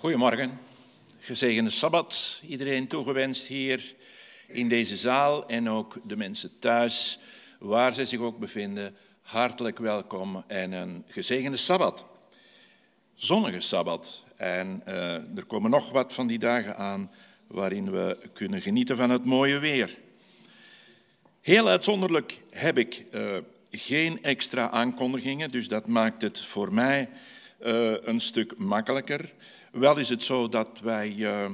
Goedemorgen, gezegende Sabbat. Iedereen toegewenst hier in deze zaal en ook de mensen thuis, waar ze zich ook bevinden. Hartelijk welkom en een gezegende Sabbat. Zonnige Sabbat. En uh, er komen nog wat van die dagen aan waarin we kunnen genieten van het mooie weer. Heel uitzonderlijk heb ik uh, geen extra aankondigingen, dus dat maakt het voor mij uh, een stuk makkelijker. Wel is het zo dat wij uh,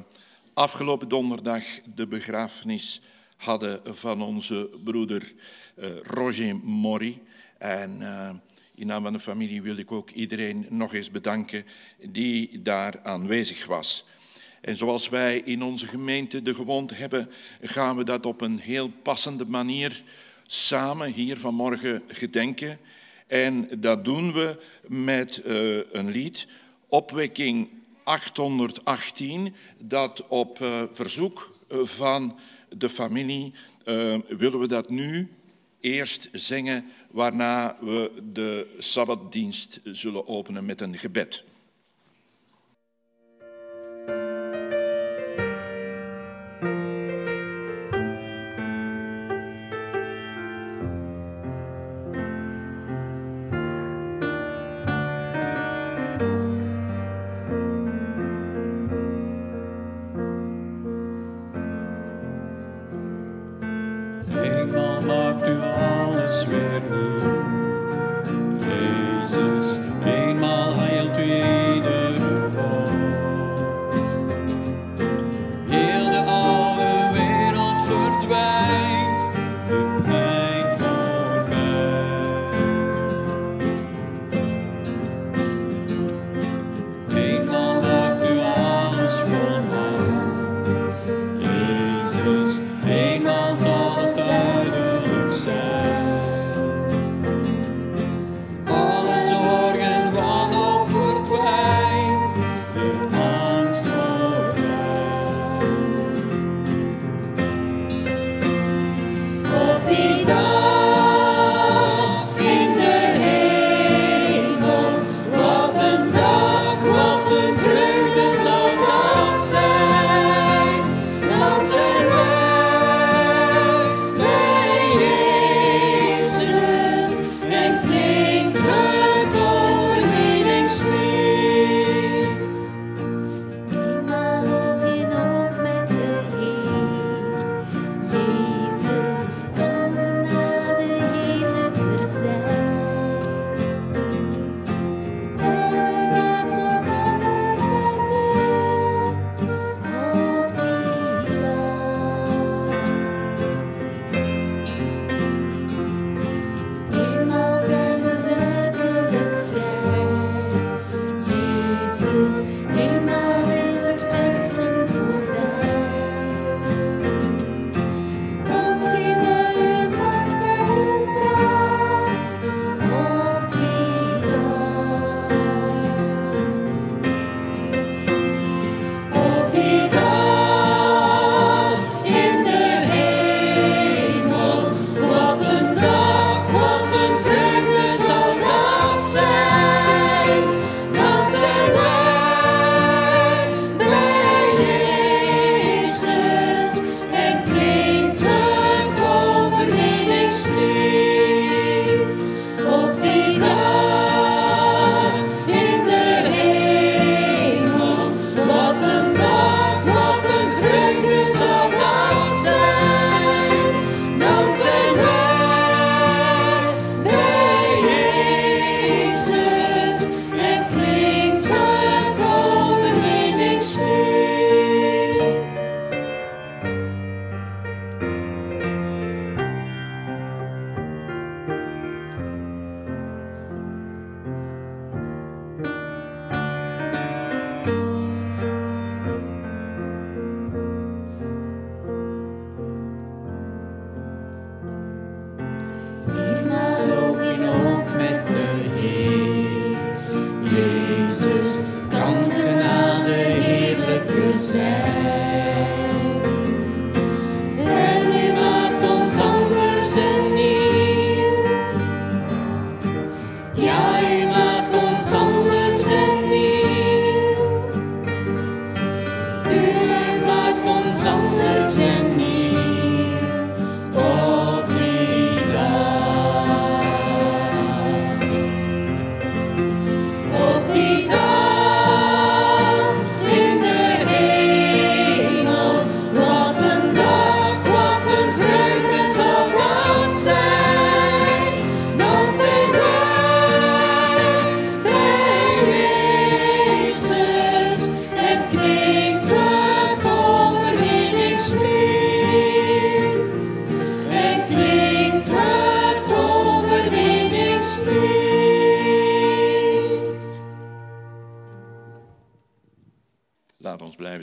afgelopen donderdag de begrafenis hadden van onze broeder uh, Roger Mori. En uh, in naam van de familie wil ik ook iedereen nog eens bedanken die daar aanwezig was. En zoals wij in onze gemeente de gewoonte hebben, gaan we dat op een heel passende manier samen hier vanmorgen gedenken. En dat doen we met een lied, Opwekking 818, dat op uh, verzoek van de familie uh, willen we dat nu eerst zingen, waarna we de Sabbatdienst zullen openen met een gebed.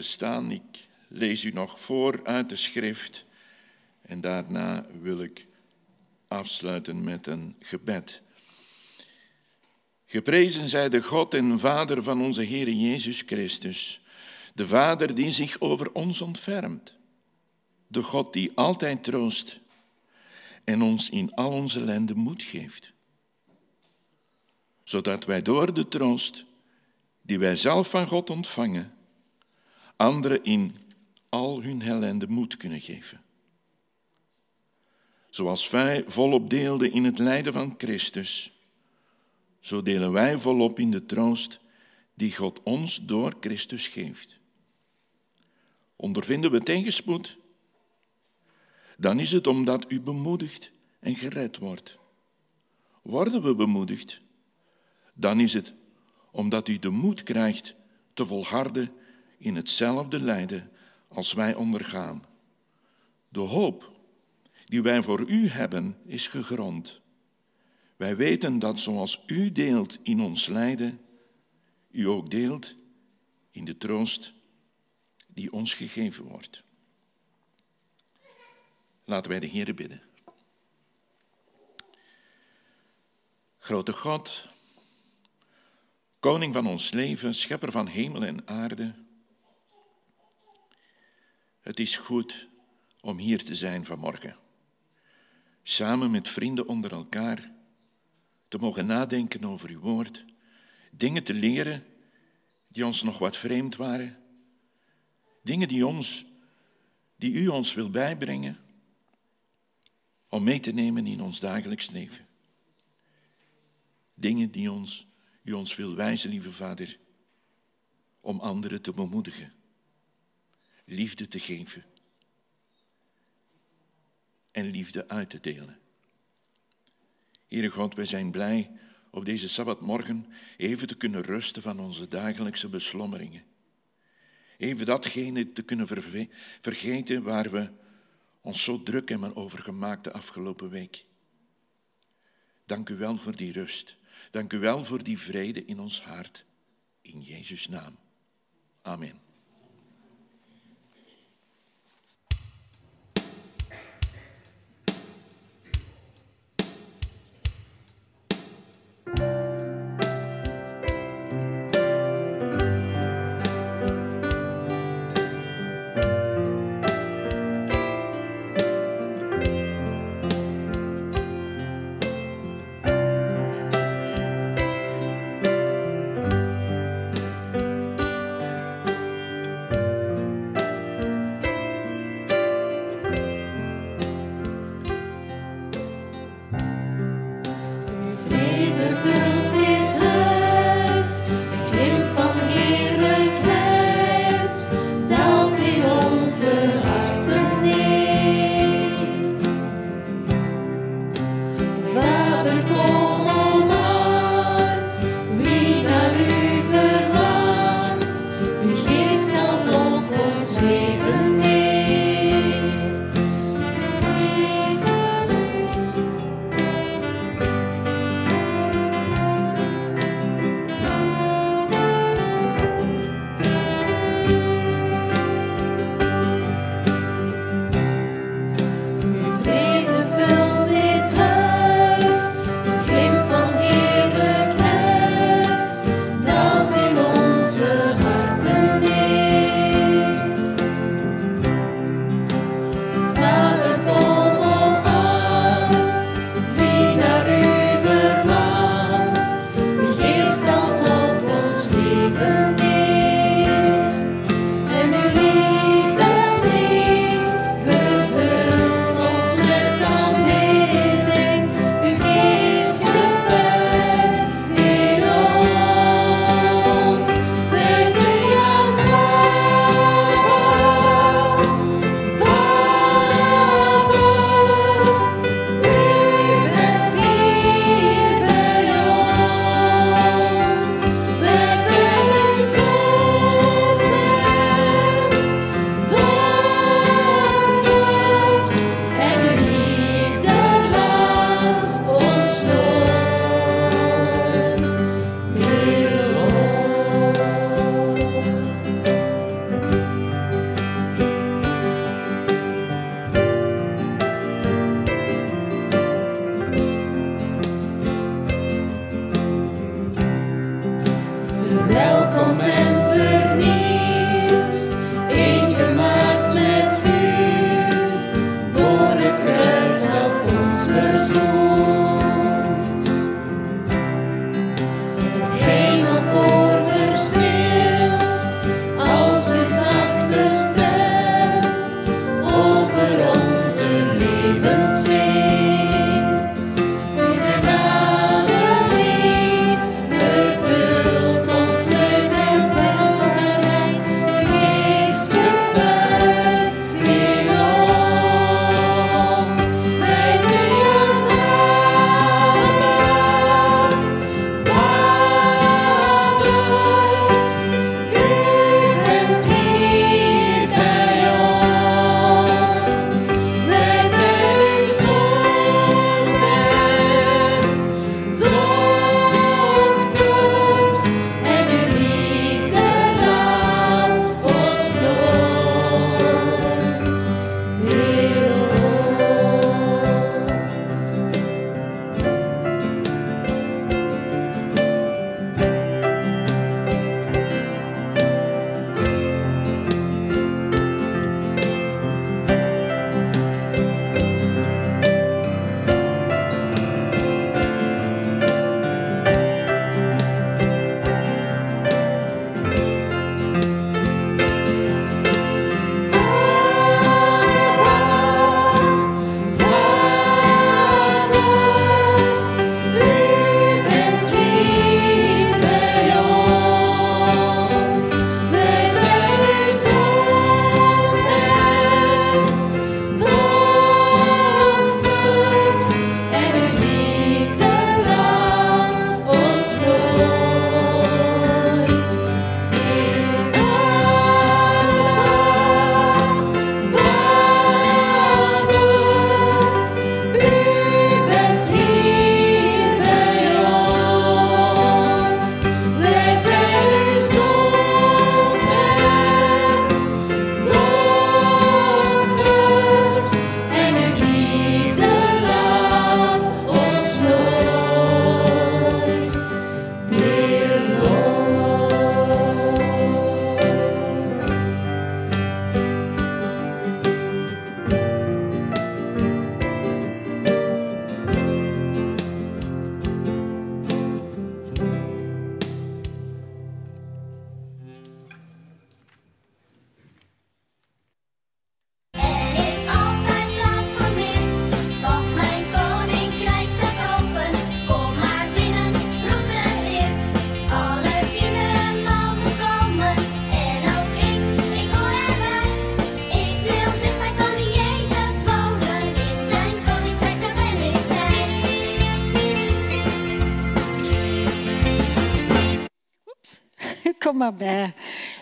Staan. Ik lees u nog voor uit de schrift en daarna wil ik afsluiten met een gebed. Geprezen zij de God en Vader van onze Heer Jezus Christus, de Vader die zich over ons ontfermt, de God die altijd troost en ons in al onze ellende moed geeft, zodat wij door de troost die wij zelf van God ontvangen, anderen in al hun ellende moed kunnen geven. Zoals wij volop deelden in het lijden van Christus, zo delen wij volop in de troost die God ons door Christus geeft. Ondervinden we tegenspoed? Dan is het omdat u bemoedigd en gered wordt. Worden we bemoedigd? Dan is het omdat u de moed krijgt te volharden in hetzelfde lijden als wij ondergaan. De hoop die wij voor u hebben is gegrond. Wij weten dat zoals u deelt in ons lijden, u ook deelt in de troost die ons gegeven wordt. Laten wij de Heer bidden. Grote God, Koning van ons leven, Schepper van hemel en aarde, het is goed om hier te zijn vanmorgen. Samen met vrienden onder elkaar te mogen nadenken over uw woord, dingen te leren die ons nog wat vreemd waren, dingen die, ons, die u ons wil bijbrengen om mee te nemen in ons dagelijks leven. Dingen die ons, u ons wil wijzen, lieve Vader, om anderen te bemoedigen, liefde te geven en liefde uit te delen. Heere God, wij zijn blij op deze Sabbatmorgen even te kunnen rusten van onze dagelijkse beslommeringen. Even datgene te kunnen vergeten waar we ons zo druk hebben over gemaakt de afgelopen week. Dank u wel voor die rust. Dank u wel voor die vrede in ons hart. In Jezus' naam. Amen.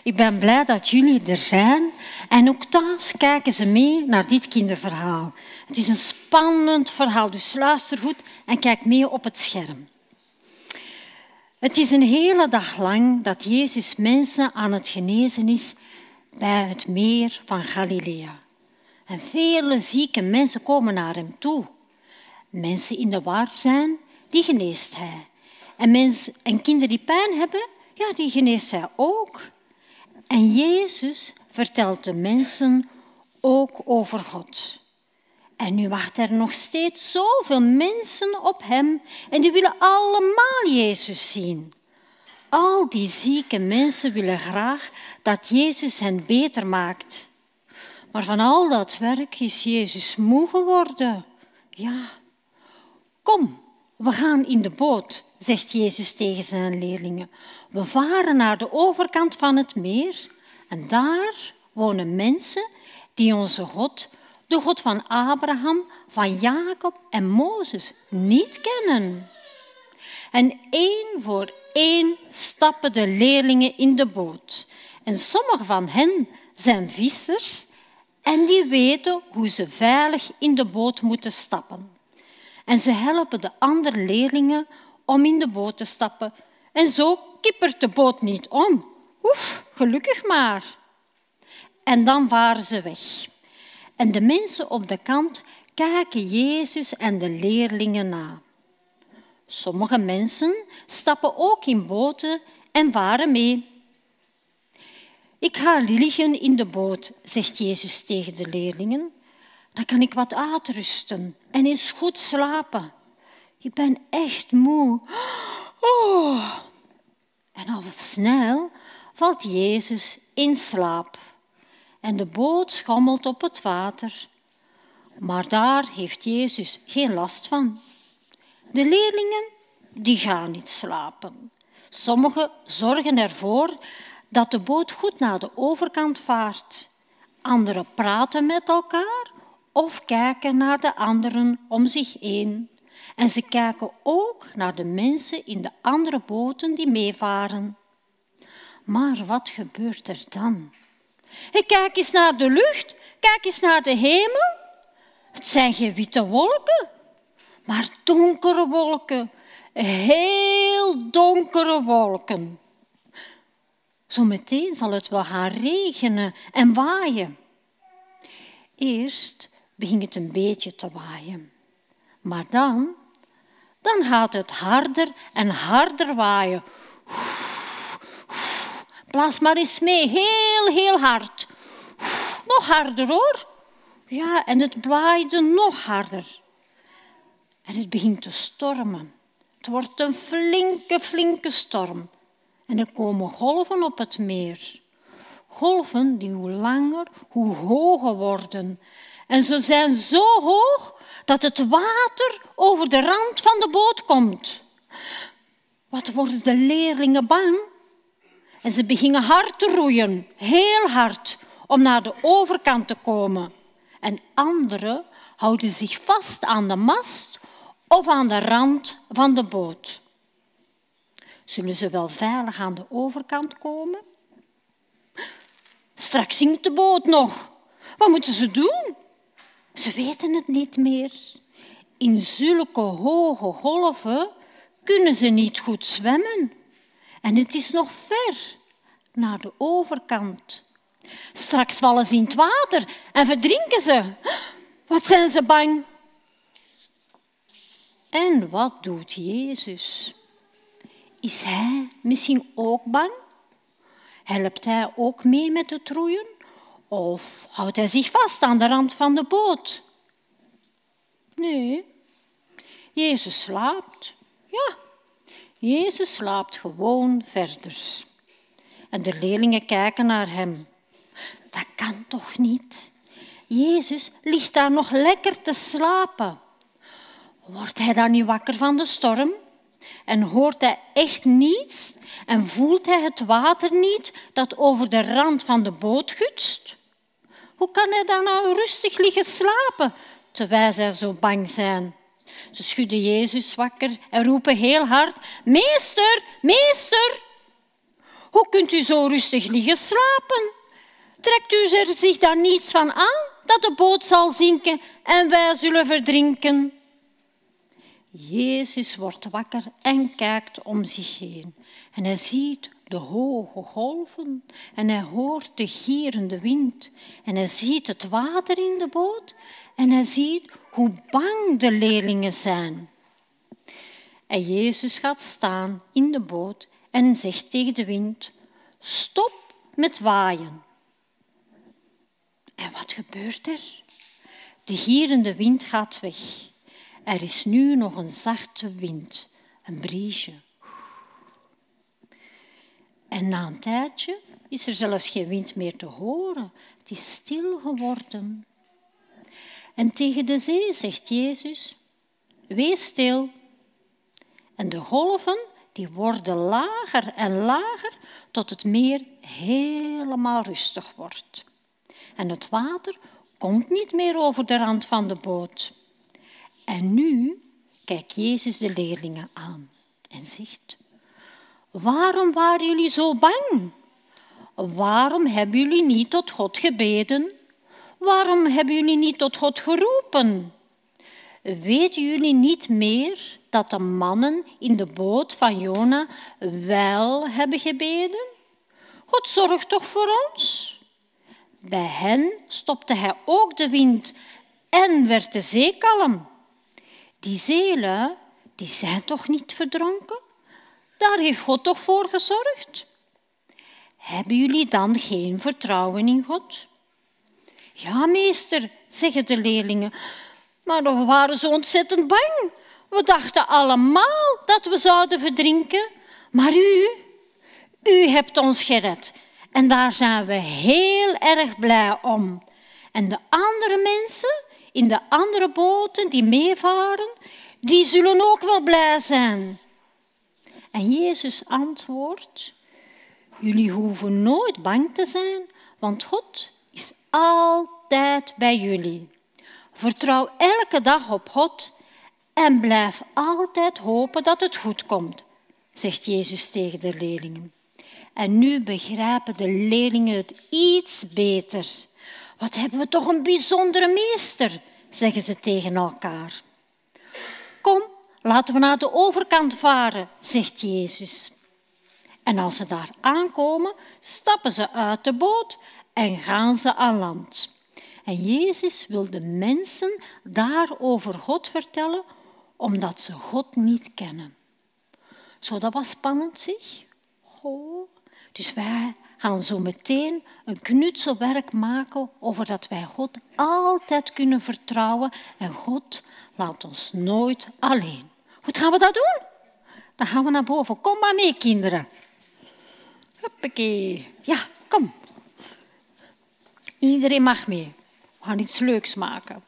Ik ben blij dat jullie er zijn. En ook thuis kijken ze mee naar dit kinderverhaal. Het is een spannend verhaal, dus luister goed en kijk mee op het scherm. Het is een hele dag lang dat Jezus mensen aan het genezen is bij het meer van Galilea. En vele zieke mensen komen naar hem toe. Mensen in de war zijn, die geneest hij. En, mensen, en kinderen die pijn hebben, ja, die geneest hij ook. En Jezus vertelt de mensen ook over God. En nu wachten er nog steeds zoveel mensen op hem en die willen allemaal Jezus zien. Al die zieke mensen willen graag dat Jezus hen beter maakt. Maar van al dat werk is Jezus moe geworden. Ja, kom, we gaan in de boot, zegt Jezus tegen zijn leerlingen. We varen naar de overkant van het meer en daar wonen mensen die onze God, de God van Abraham, van Jacob en Mozes, niet kennen. En één voor één stappen de leerlingen in de boot. En sommige van hen zijn vissers en die weten hoe ze veilig in de boot moeten stappen. En ze helpen de andere leerlingen om in de boot te stappen. En zo kippert de boot niet om. Oef, gelukkig maar. En dan varen ze weg. En de mensen op de kant kijken Jezus en de leerlingen na. Sommige mensen stappen ook in boten en varen mee. Ik ga liggen in de boot, zegt Jezus tegen de leerlingen. Dan kan ik wat uitrusten en eens goed slapen. Ik ben echt moe. Oh. En al snel valt Jezus in slaap. En de boot schommelt op het water. Maar daar heeft Jezus geen last van. De leerlingen die gaan niet slapen. Sommigen zorgen ervoor dat de boot goed naar de overkant vaart. Anderen praten met elkaar of kijken naar de anderen om zich heen. En ze kijken ook naar de mensen in de andere boten die meevaren. Maar wat gebeurt er dan? Ik kijk eens naar de lucht, kijk eens naar de hemel. Het zijn geen witte wolken, maar donkere wolken. Heel donkere wolken. Zometeen zal het wel gaan regenen en waaien. Eerst begint het een beetje te waaien. Maar dan, dan gaat het harder en harder waaien. Blaas maar eens mee, heel, heel hard. Nog harder hoor. Ja, en het waaide nog harder. En het begint te stormen. Het wordt een flinke, flinke storm. En er komen golven op het meer. Golven die hoe langer, hoe hoger worden. En ze zijn zo hoog dat het water over de rand van de boot komt. Wat worden de leerlingen bang? En ze beginnen hard te roeien, heel hard, om naar de overkant te komen. En anderen houden zich vast aan de mast of aan de rand van de boot. Zullen ze wel veilig aan de overkant komen? Straks zinkt de boot nog. Wat moeten ze doen? Ze weten het niet meer. In zulke hoge golven kunnen ze niet goed zwemmen. En het is nog ver naar de overkant. Straks vallen ze in het water en verdrinken ze. Wat zijn ze bang? En wat doet Jezus? Is hij misschien ook bang? Helpt hij ook mee met het roeien? Of houdt hij zich vast aan de rand van de boot? Nee, Jezus slaapt. Ja, Jezus slaapt gewoon verder. En de leerlingen kijken naar hem. Dat kan toch niet? Jezus ligt daar nog lekker te slapen. Wordt hij dan niet wakker van de storm? En hoort hij echt niets? En voelt hij het water niet dat over de rand van de boot gutst? Hoe kan hij dan nou rustig liggen slapen terwijl zij zo bang zijn? Ze schudden Jezus wakker en roepen heel hard: Meester, meester! Hoe kunt u zo rustig liggen slapen? Trekt u er zich daar niets van aan dat de boot zal zinken en wij zullen verdrinken? Jezus wordt wakker en kijkt om zich heen. En hij ziet de hoge golven en hij hoort de gierende wind. En hij ziet het water in de boot en hij ziet hoe bang de leerlingen zijn. En Jezus gaat staan in de boot en zegt tegen de wind, stop met waaien. En wat gebeurt er? De gierende wind gaat weg. Er is nu nog een zachte wind, een briesje. En na een tijdje is er zelfs geen wind meer te horen. Het is stil geworden. En tegen de zee zegt Jezus, wees stil. En de golven die worden lager en lager tot het meer helemaal rustig wordt. En het water komt niet meer over de rand van de boot. En nu kijkt Jezus de leerlingen aan en zegt, waarom waren jullie zo bang? Waarom hebben jullie niet tot God gebeden? Waarom hebben jullie niet tot God geroepen? Weten jullie niet meer dat de mannen in de boot van Jona wel hebben gebeden? God zorgt toch voor ons? Bij hen stopte hij ook de wind en werd de zee kalm. Die zelen, die zijn toch niet verdronken? Daar heeft God toch voor gezorgd? Hebben jullie dan geen vertrouwen in God? Ja, meester, zeggen de leerlingen. Maar we waren zo ontzettend bang. We dachten allemaal dat we zouden verdrinken. Maar u, u hebt ons gered. En daar zijn we heel erg blij om. En de andere mensen in de andere boten die meevaren, die zullen ook wel blij zijn. En Jezus antwoordt, jullie hoeven nooit bang te zijn, want God is altijd bij jullie. Vertrouw elke dag op God en blijf altijd hopen dat het goed komt, zegt Jezus tegen de leerlingen. En nu begrijpen de leerlingen het iets beter. Wat hebben we toch een bijzondere meester, zeggen ze tegen elkaar. Kom, laten we naar de overkant varen, zegt Jezus. En als ze daar aankomen, stappen ze uit de boot en gaan ze aan land. En Jezus wil de mensen daar over God vertellen, omdat ze God niet kennen. Zo, dat was spannend, zeg. Dus wij gaan zo meteen een knutselwerk maken over dat wij God altijd kunnen vertrouwen en God laat ons nooit alleen. Hoe gaan we dat doen? Dan gaan we naar boven. Kom maar mee, kinderen. Huppakee. Ja, kom. Iedereen mag mee. We gaan iets leuks maken.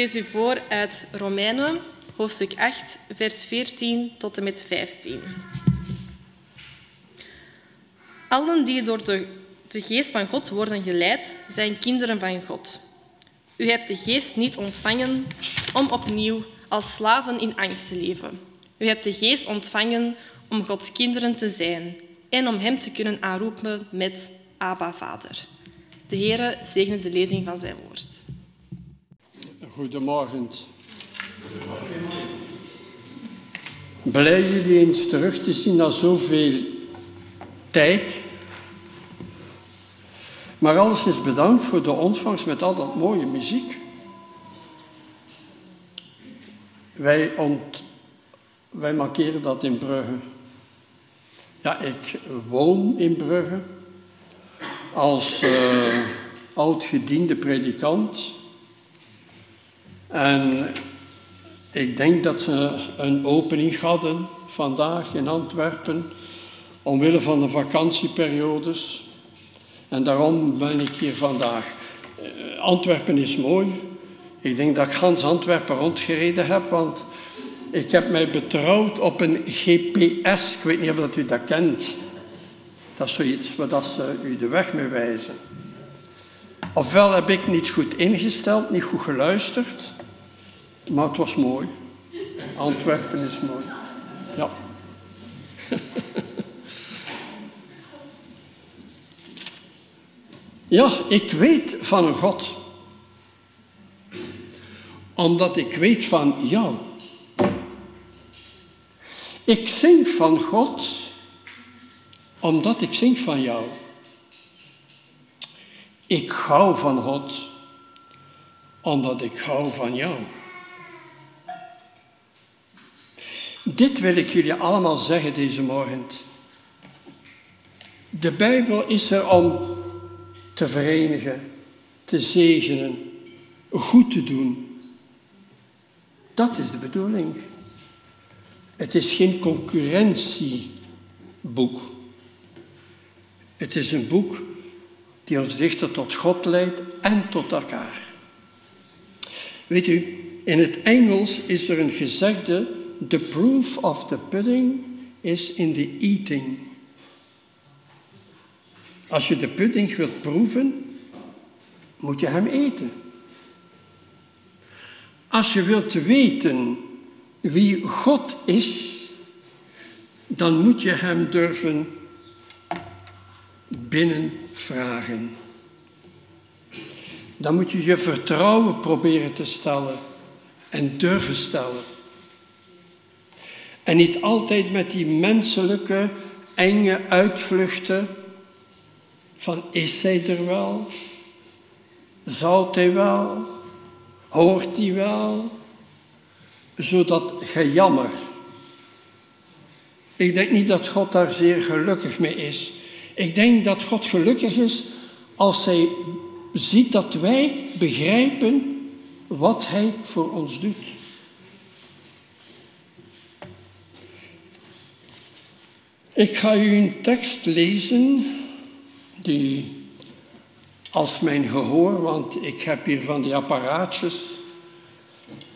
Lees u voor uit Romeinen, hoofdstuk 8, vers 14 tot en met 15. Allen die door de, de geest van God worden geleid, zijn kinderen van God. U hebt de geest niet ontvangen om opnieuw als slaven in angst te leven. U hebt de geest ontvangen om Gods kinderen te zijn en om Hem te kunnen aanroepen met Abba, Vader. De Heere zegene de lezing van zijn woord. Goedemorgen. Blij jullie eens terug te zien na zoveel tijd. Maar alles is bedankt voor de ontvangst met al dat mooie muziek. Wij, ont, wij markeren dat in Brugge. Ja, ik woon in Brugge als uh, oud-gediende predikant. En ik denk dat ze een opening hadden vandaag in Antwerpen, omwille van de vakantieperiodes. En daarom ben ik hier vandaag. Uh, Antwerpen is mooi. Ik denk dat ik Hans Antwerpen rondgereden heb, want ik heb mij betrouwd op een GPS. Ik weet niet of dat u dat kent. Dat is zoiets waar ze u de weg mee wijzen. Ofwel heb ik niet goed ingesteld, niet goed geluisterd, maar het was mooi. Antwerpen is mooi. Ja. ja, ik weet van een God. Omdat ik weet van jou. Ik zing van God omdat ik zing van jou. Ik hou van God omdat ik hou van jou. Dit wil ik jullie allemaal zeggen deze morgen. De Bijbel is er om te verenigen, te zegenen, goed te doen. Dat is de bedoeling. Het is geen concurrentieboek. Het is een boek die ons dichter tot God leidt en tot elkaar. Weet u, in het Engels is er een gezegde: The proof of the pudding is in the eating. Als je de pudding wilt proeven, moet je hem eten. Als je wilt weten wie God is, dan moet je hem durven binnenvragen. Dan moet je je vertrouwen proberen te stellen en durven stellen. En niet altijd met die menselijke, enge uitvluchten van is zij er wel? Zal hij wel? Hoort hij wel? Zodat gejammer. Ik denk niet dat God daar zeer gelukkig mee is. Ik denk dat God gelukkig is als Hij ziet dat wij begrijpen wat Hij voor ons doet. Ik ga u een tekst lezen die als mijn gehoor, want ik heb hier van die apparaatjes,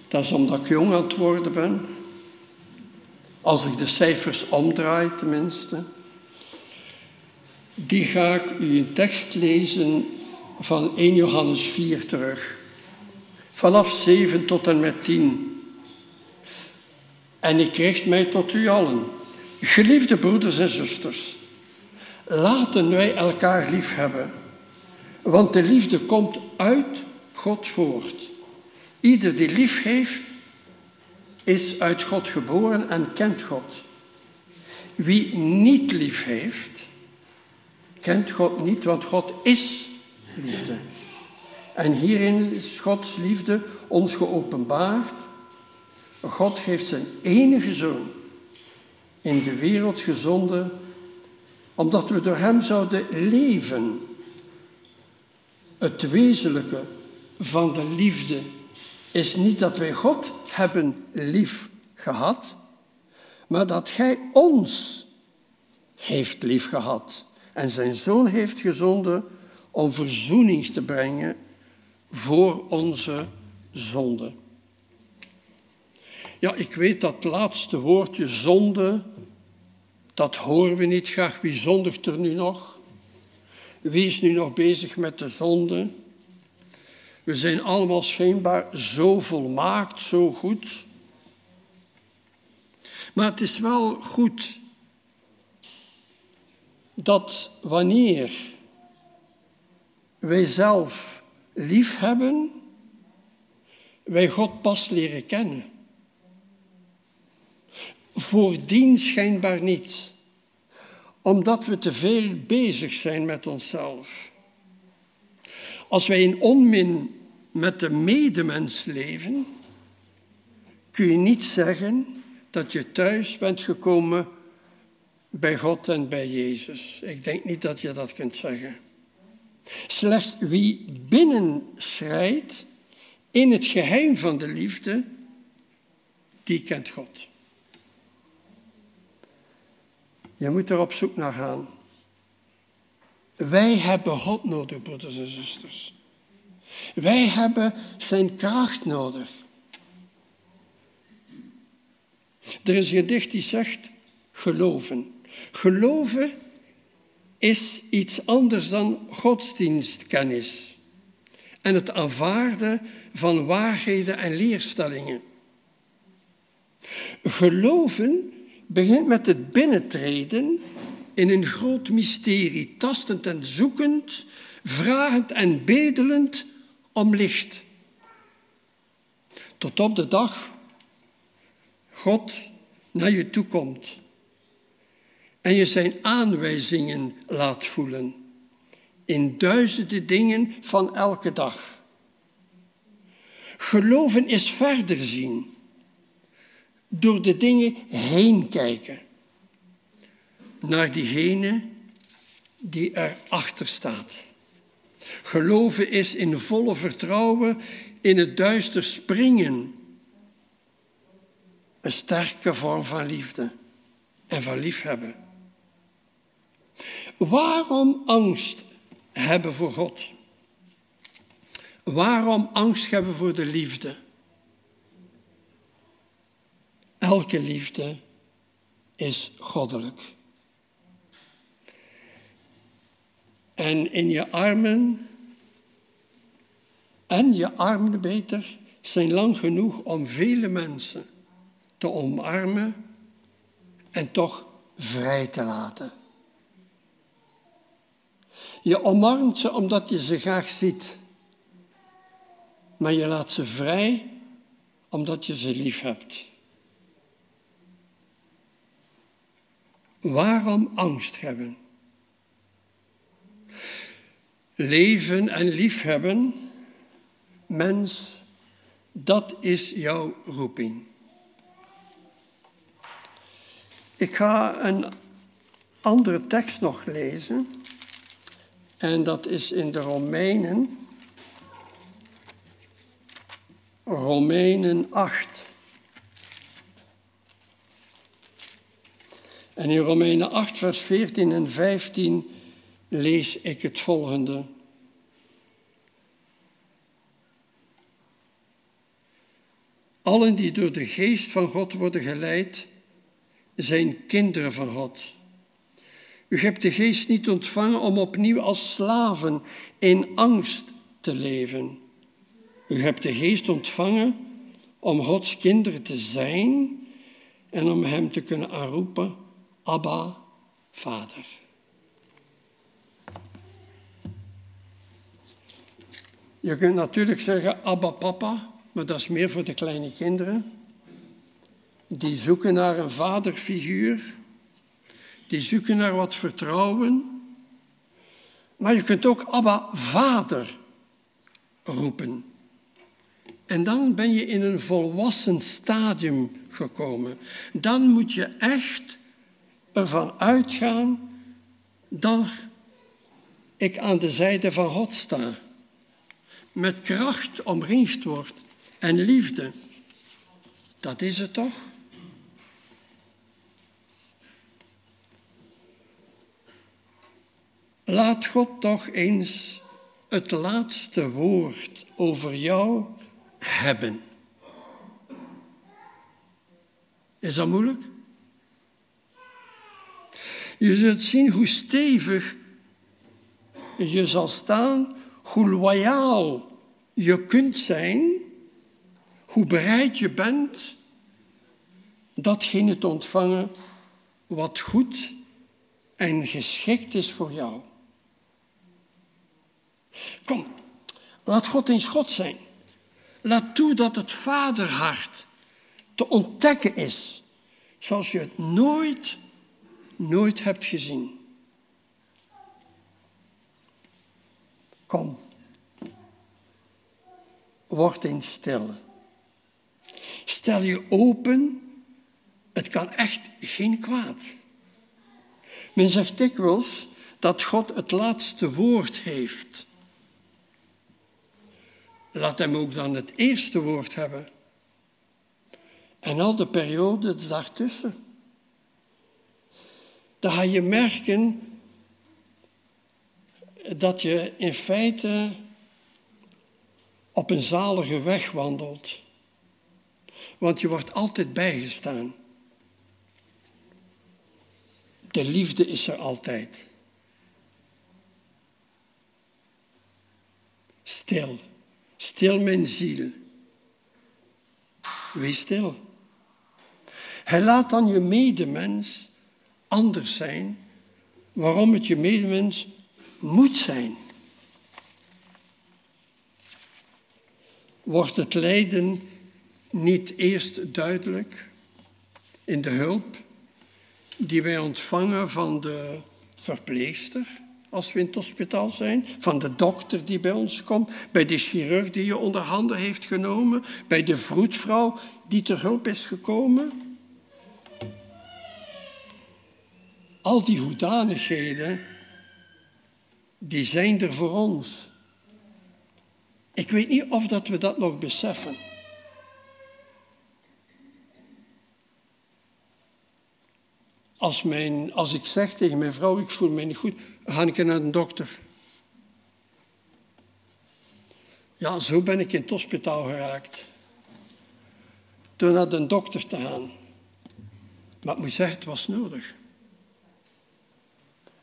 dat is omdat ik jong aan het worden ben, als ik de cijfers omdraai tenminste, die ga ik u een tekst lezen van 1 Johannes 4 terug. Vanaf 7 tot en met 10. En ik richt mij tot u allen. Geliefde broeders en zusters, laten wij elkaar lief hebben, want de liefde komt uit God voort. Ieder die lief heeft, is uit God geboren en kent God. Wie niet lief heeft, kent God niet, want God is liefde. En hierin is Gods liefde ons geopenbaard. God heeft zijn enige zoon in de wereld gezonden, omdat we door hem zouden leven. Het wezenlijke van de liefde is niet dat wij God hebben lief gehad, maar dat Hij ons heeft lief gehad en zijn zoon heeft gezonden om verzoening te brengen voor onze zonde. Ja, ik weet dat laatste woordje zonde, dat horen we niet graag. Wie zondigt er nu nog? Wie is nu nog bezig met de zonde? We zijn allemaal schijnbaar zo volmaakt, zo goed. Maar het is wel goed dat wanneer wij zelf lief hebben, wij God pas leren kennen. Voordien schijnbaar niet, omdat we te veel bezig zijn met onszelf. Als wij in onmin met de medemens leven, kun je niet zeggen dat je thuis bent gekomen bij God en bij Jezus. Ik denk niet dat je dat kunt zeggen. Slechts wie binnen schrijdt in het geheim van de liefde, die kent God. Je moet er op zoek naar gaan. Wij hebben God nodig, broeders en zusters. Wij hebben zijn kracht nodig. Er is een gedicht die zegt geloven. Geloven is iets anders dan godsdienstkennis en het aanvaarden van waarheden en leerstellingen. Geloven begint met het binnentreden in een groot mysterie, tastend en zoekend, vragend en bedelend om licht. Tot op de dag God naar je toe komt en je zijn aanwijzingen laat voelen in duizenden dingen van elke dag. Geloven is verder zien, door de dingen heen kijken, naar diegene die erachter staat. Geloven is in volle vertrouwen in het duister springen. Een sterke vorm van liefde en van liefhebben. Waarom angst hebben voor God? Waarom angst hebben voor de liefde? Elke liefde is goddelijk. En in je armen, en je armen beter, zijn lang genoeg om vele mensen te omarmen en toch vrij te laten. Je omarmt ze omdat je ze graag ziet. Maar je laat ze vrij omdat je ze lief hebt. Waarom angst hebben? Leven en liefhebben, mens, dat is jouw roeping. Ik ga een andere tekst nog lezen. En dat is in de Romeinen. Romeinen 8. En in Romeinen 8, vers 14 en 15 lees ik het volgende. Allen die door de geest van God worden geleid, zijn kinderen van God. U hebt de geest niet ontvangen om opnieuw als slaven in angst te leven. U hebt de geest ontvangen om Gods kinderen te zijn en om Hem te kunnen aanroepen, Abba, Vader. Je kunt natuurlijk zeggen Abba, Papa, maar dat is meer voor de kleine kinderen. Die zoeken naar een vaderfiguur die zoeken naar wat vertrouwen. Maar je kunt ook Abba Vader roepen. En dan ben je in een volwassen stadium gekomen. Dan moet je echt ervan uitgaan dat ik aan de zijde van God sta. Met kracht omringd wordt en liefde. Dat is het toch? Laat God toch eens het laatste woord over jou hebben. Is dat moeilijk? Je zult zien hoe stevig je zal staan, hoe loyaal je kunt zijn, hoe bereid je bent datgene te ontvangen wat goed en geschikt is voor jou. Kom, laat God eens God zijn. Laat toe dat het vaderhart te ontdekken is, zoals je het nooit, nooit hebt gezien. Kom, word eens stil. Stel je open, het kan echt geen kwaad. Men zegt dikwijls dat God het laatste woord heeft. Laat hem ook dan het eerste woord hebben. En al de periodes daartussen. Dan ga je merken dat je in feite op een zalige weg wandelt. Want je wordt altijd bijgestaan. De liefde is er altijd. Stil, stil mijn ziel. Wees stil. Hij laat dan je medemens anders zijn, waarom het je medemens moet zijn. Wordt het lijden niet eerst duidelijk in de hulp die wij ontvangen van de verpleegster als we in het hospitaal zijn, van de dokter die bij ons komt, bij de chirurg die je onder handen heeft genomen, bij de vroedvrouw die ter hulp is gekomen. Al die hoedanigheden, die zijn er voor ons. Ik weet niet of dat we dat nog beseffen. Als, mijn, als ik zeg tegen mijn vrouw, ik voel me niet goed, ga ik naar de dokter. Ja, zo ben ik in het hospitaal geraakt. Door naar de dokter te gaan. Maar ik moet zeggen, het was nodig.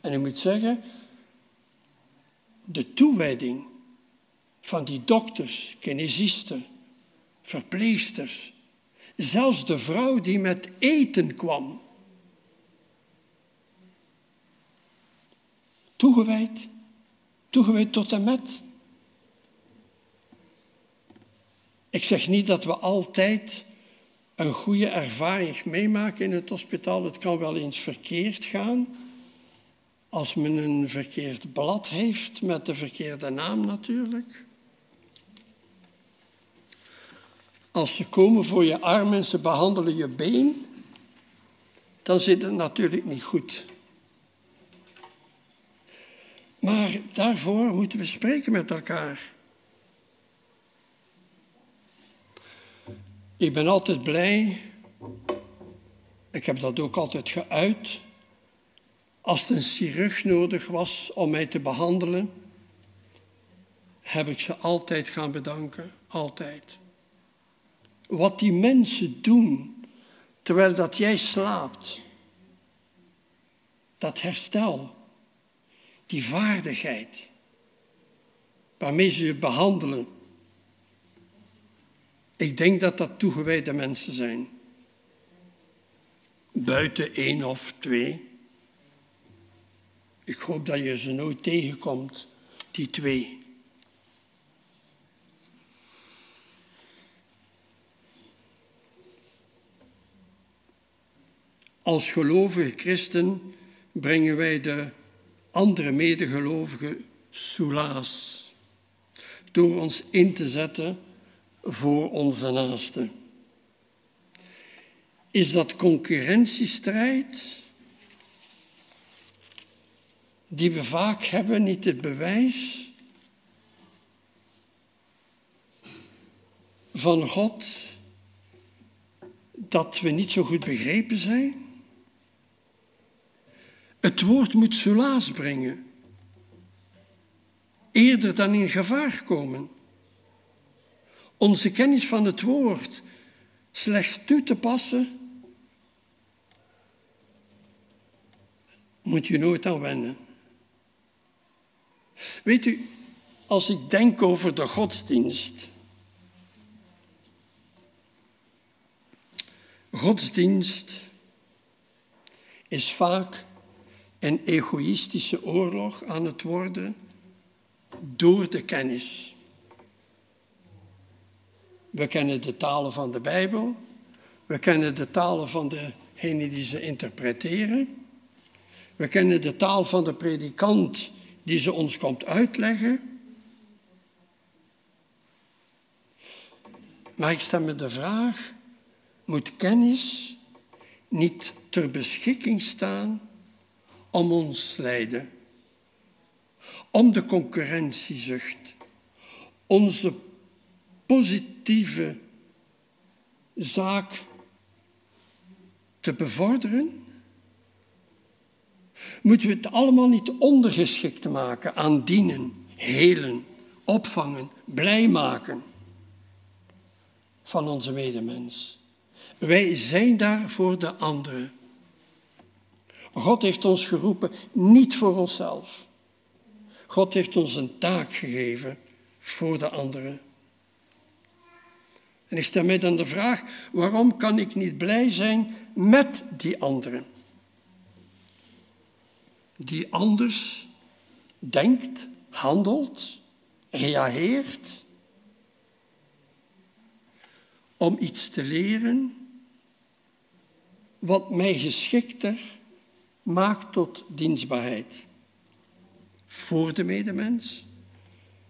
En ik moet zeggen, de toewijding van die dokters, kinesisten, verpleegsters, zelfs de vrouw die met eten kwam, Toegewijd. Toegewijd tot en met. Ik zeg niet dat we altijd een goede ervaring meemaken in het hospitaal. Het kan wel eens verkeerd gaan. Als men een verkeerd blad heeft, met de verkeerde naam natuurlijk. Als ze komen voor je arm en ze behandelen je been, dan zit het natuurlijk niet goed. Maar daarvoor moeten we spreken met elkaar. Ik ben altijd blij, ik heb dat ook altijd geuit, als een chirurg nodig was om mij te behandelen, heb ik ze altijd gaan bedanken, altijd. Wat die mensen doen terwijl dat jij slaapt, dat herstel, die vaardigheid waarmee ze je behandelen. Ik denk dat dat toegewijde mensen zijn. Buiten één of twee. Ik hoop dat je ze nooit tegenkomt, die twee. Als gelovige christen brengen wij de andere medegelovigen soelaas. Door ons in te zetten voor onze naasten. Is dat concurrentiestrijd die we vaak hebben niet het bewijs van God dat we niet zo goed begrepen zijn? Het woord moet solaas brengen, eerder dan in gevaar komen. onze kennis van het woord slechts toe te passen, moet je nooit aan wennen. Weet u, als ik denk over de godsdienst. Godsdienst is vaak een egoïstische oorlog aan het worden door de kennis. We kennen de talen van de Bijbel, we kennen de talen van degenen die ze interpreteren, we kennen de taal van de predikant die ze ons komt uitleggen. Maar ik stel me de vraag, moet kennis niet ter beschikking staan om ons lijden? Om de concurrentiezucht, onze positieve zaak te bevorderen? Moeten we het allemaal niet ondergeschikt maken aan dienen, helen, opvangen, blij maken van onze medemens? Wij zijn daar voor de anderen. God heeft ons geroepen niet voor onszelf. God heeft ons een taak gegeven voor de anderen. En ik stel mij dan de vraag, waarom kan ik niet blij zijn met die anderen? Die anders denkt, handelt, reageert om iets te leren wat mij geschikter maakt tot dienstbaarheid. Voor de medemens,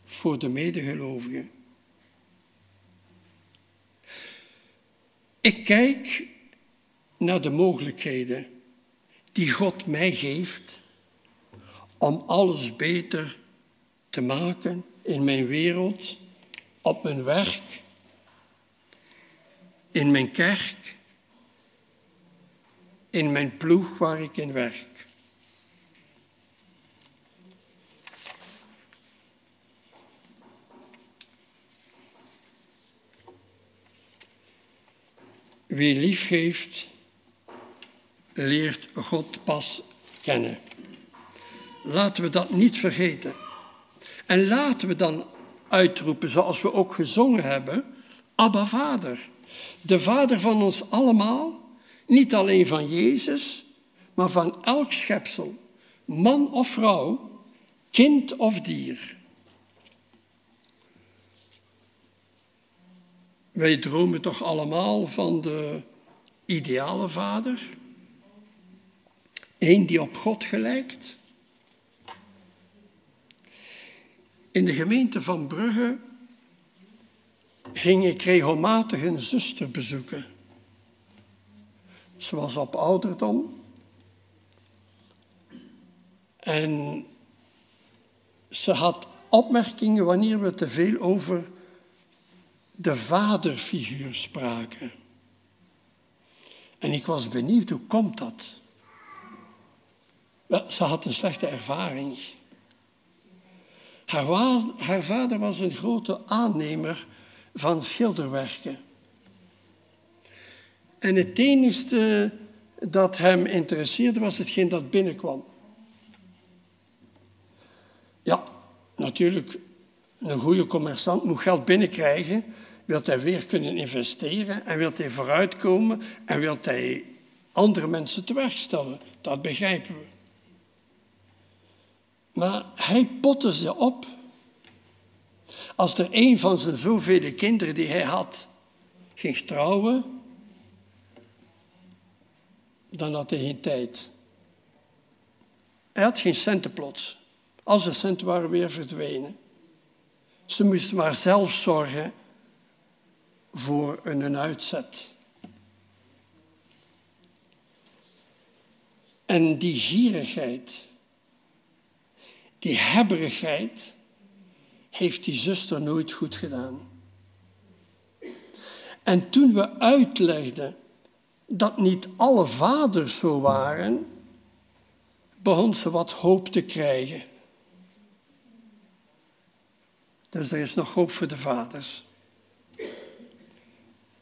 voor de medegelovigen. Ik kijk naar de mogelijkheden die God mij geeft om alles beter te maken in mijn wereld, op mijn werk, in mijn kerk, in mijn ploeg waar ik in werk. Wie lief geeft, leert God pas kennen. Laten we dat niet vergeten. En laten we dan uitroepen, zoals we ook gezongen hebben, Abba Vader. De Vader van ons allemaal, niet alleen van Jezus, maar van elk schepsel, man of vrouw, kind of dier. Wij dromen toch allemaal van de ideale vader? Eén die op God gelijkt? In de gemeente van Brugge ging ik regelmatig een zuster bezoeken. Ze was op ouderdom. En ze had opmerkingen wanneer we te veel over de vaderfiguur spraken. En ik was benieuwd, hoe komt dat? Wel, ze had een slechte ervaring. Haar, haar vader was een grote aannemer van schilderwerken. En het enige dat hem interesseerde was hetgeen dat binnenkwam. Ja, natuurlijk, een goede commerçant moet geld binnenkrijgen, wil hij weer kunnen investeren en wil hij vooruitkomen en wil hij andere mensen tewerkstellen. Dat begrijpen we. Maar hij potte ze op. Als er een van zijn zoveel kinderen die hij had ging trouwen, dan had hij geen tijd. Hij had geen centen plots. Al zijn centen waren weer verdwenen. Ze moesten maar zelf zorgen voor een uitzet. En die gierigheid, die hebberigheid, heeft die zuster nooit goed gedaan. En toen we uitlegden dat niet alle vaders zo waren, begon ze wat hoop te krijgen. Dus er is nog hoop voor de vaders.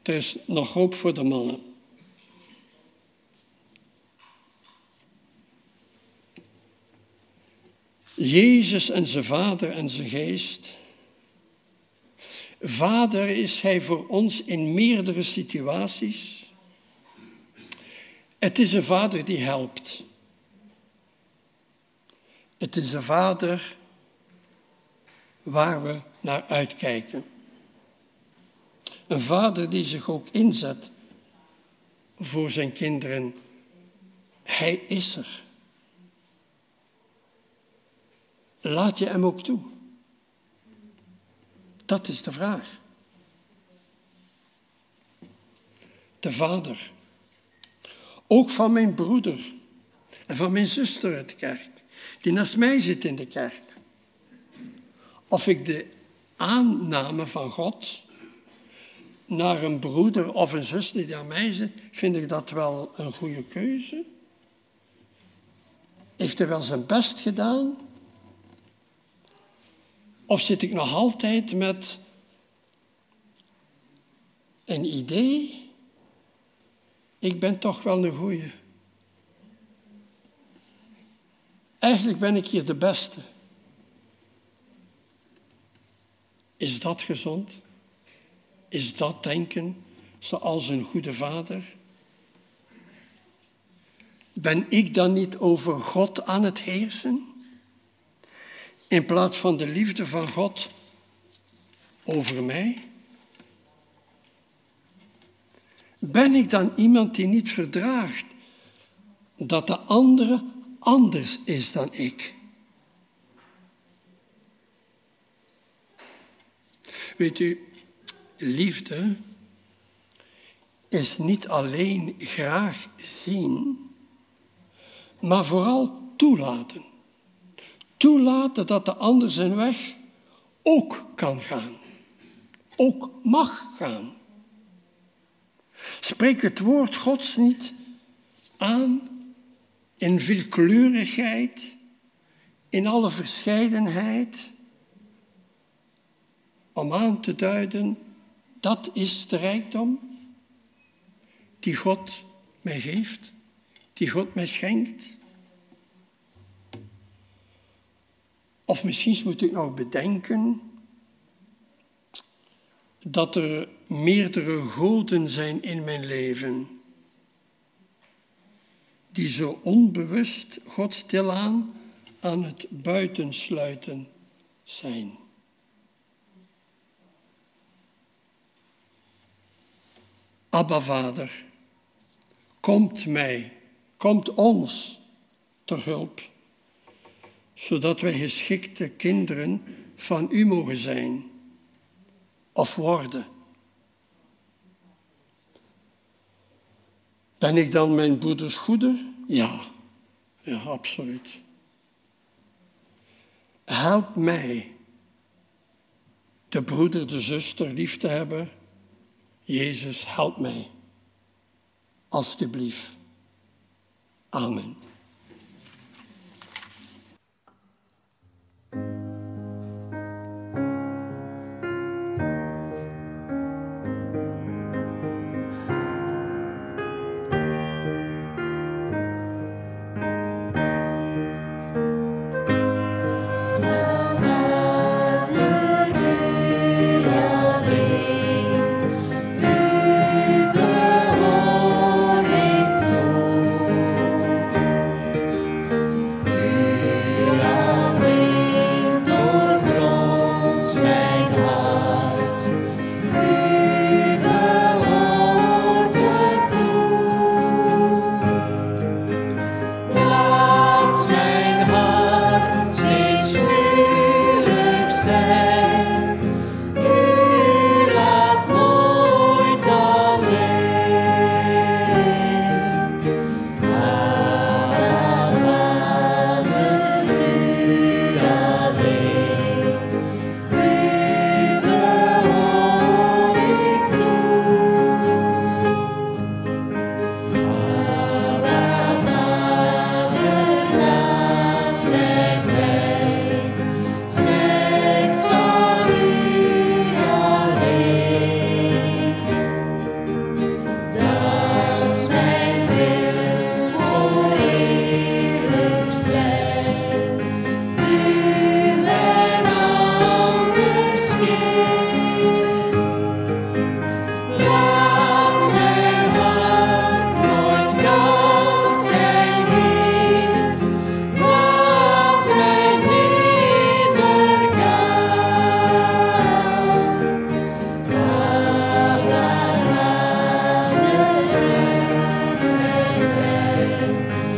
Er is nog hoop voor de mannen. Jezus en zijn Vader en zijn Geest. Vader is Hij voor ons in meerdere situaties. Het is een Vader die helpt. Het is een Vader waar we naar uitkijken. Een vader die zich ook inzet voor zijn kinderen. Hij is er. Laat je hem ook toe? Dat is de vraag. De vader. Ook van mijn broeder en van mijn zuster uit de kerk, die naast mij zit in de kerk. Of ik de aanname van God naar een broeder of een zus die aan mij zit, vind ik dat wel een goede keuze? Heeft hij wel zijn best gedaan? Of zit ik nog altijd met een idee? Ik ben toch wel een goeie. Eigenlijk ben ik hier de beste. Is dat gezond? Is dat denken zoals een goede vader? Ben ik dan niet over God aan het heersen? In plaats van de liefde van God over mij? Ben ik dan iemand die niet verdraagt dat de andere anders is dan ik? Weet u, liefde is niet alleen graag zien, maar vooral toelaten. Toelaten dat de ander zijn weg ook kan gaan, ook mag gaan. Spreek het woord Gods niet aan in veelkleurigheid, in alle verscheidenheid, om aan te duiden, dat is de rijkdom die God mij geeft, die God mij schenkt. Of misschien moet ik nog bedenken dat er meerdere goden zijn in mijn leven, die zo onbewust God stilaan aan het buitensluiten zijn. Abba Vader, komt mij, komt ons ter hulp, zodat wij geschikte kinderen van u mogen zijn of worden. Ben ik dan mijn broeders goeder? Ja, ja, absoluut. Help mij de broeder, de zuster lief te hebben Jezus, help mij. Alsjeblieft. Amen. Said,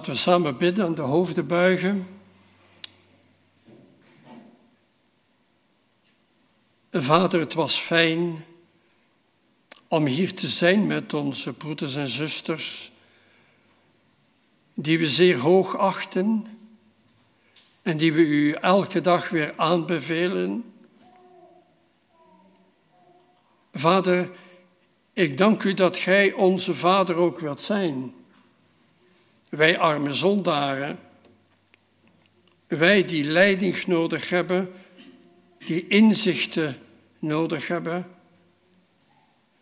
Laten we samen bidden en de hoofden buigen. Vader, het was fijn om hier te zijn met onze broeders en zusters, die we zeer hoog achten en die we u elke dag weer aanbevelen. Vader, ik dank u dat gij onze Vader ook wilt zijn. Wij arme zondaren, wij die leiding nodig hebben, die inzichten nodig hebben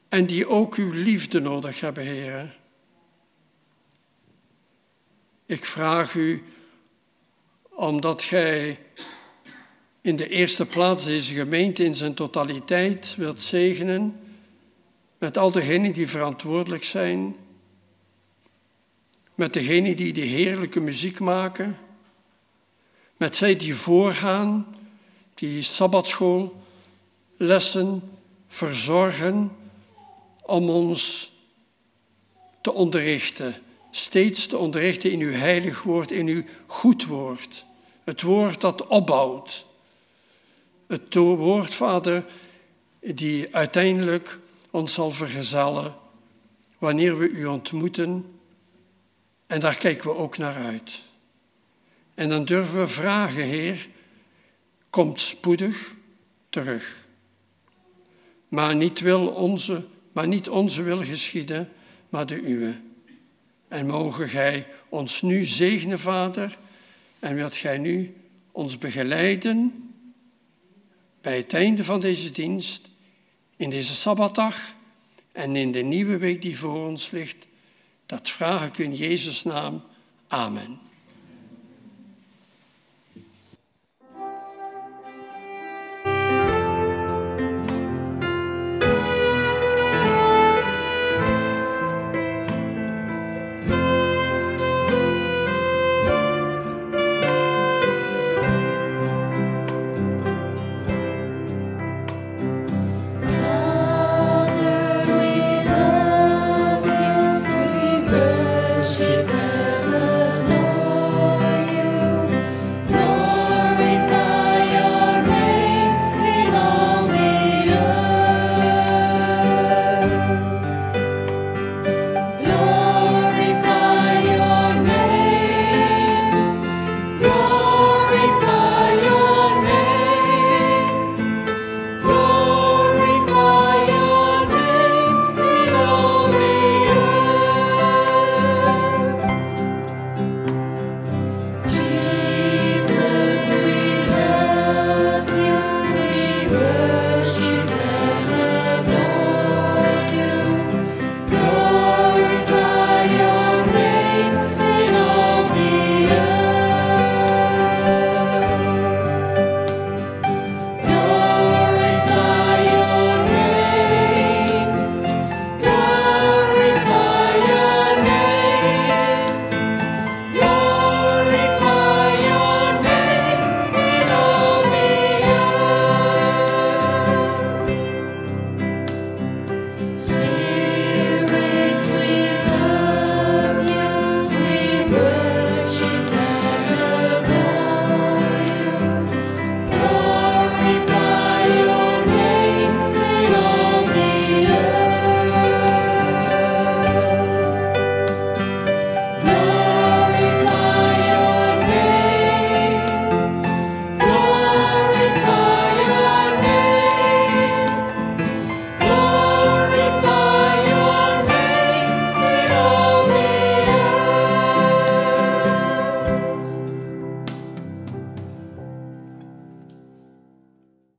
en die ook uw liefde nodig hebben, Heer. Ik vraag u, omdat gij in de eerste plaats deze gemeente in zijn totaliteit wilt zegenen, met al degenen die verantwoordelijk zijn, met degenen die de heerlijke muziek maken, met zij die voorgaan, die sabbatschoollessen verzorgen om ons te onderrichten, steeds te onderrichten in uw heilig woord, in uw goed woord. Het woord dat opbouwt. Het woord, Vader, die uiteindelijk ons zal vergezellen wanneer we u ontmoeten. En daar kijken we ook naar uit. En dan durven we vragen, Heer, komt spoedig terug. Maar niet, wil onze, maar niet onze wil geschieden, maar de uwe. En mogen Gij ons nu zegenen, Vader, en wilt Gij nu ons begeleiden bij het einde van deze dienst, in deze Sabbatdag en in de nieuwe week die voor ons ligt. Dat vraag ik in Jezus' naam. Amen.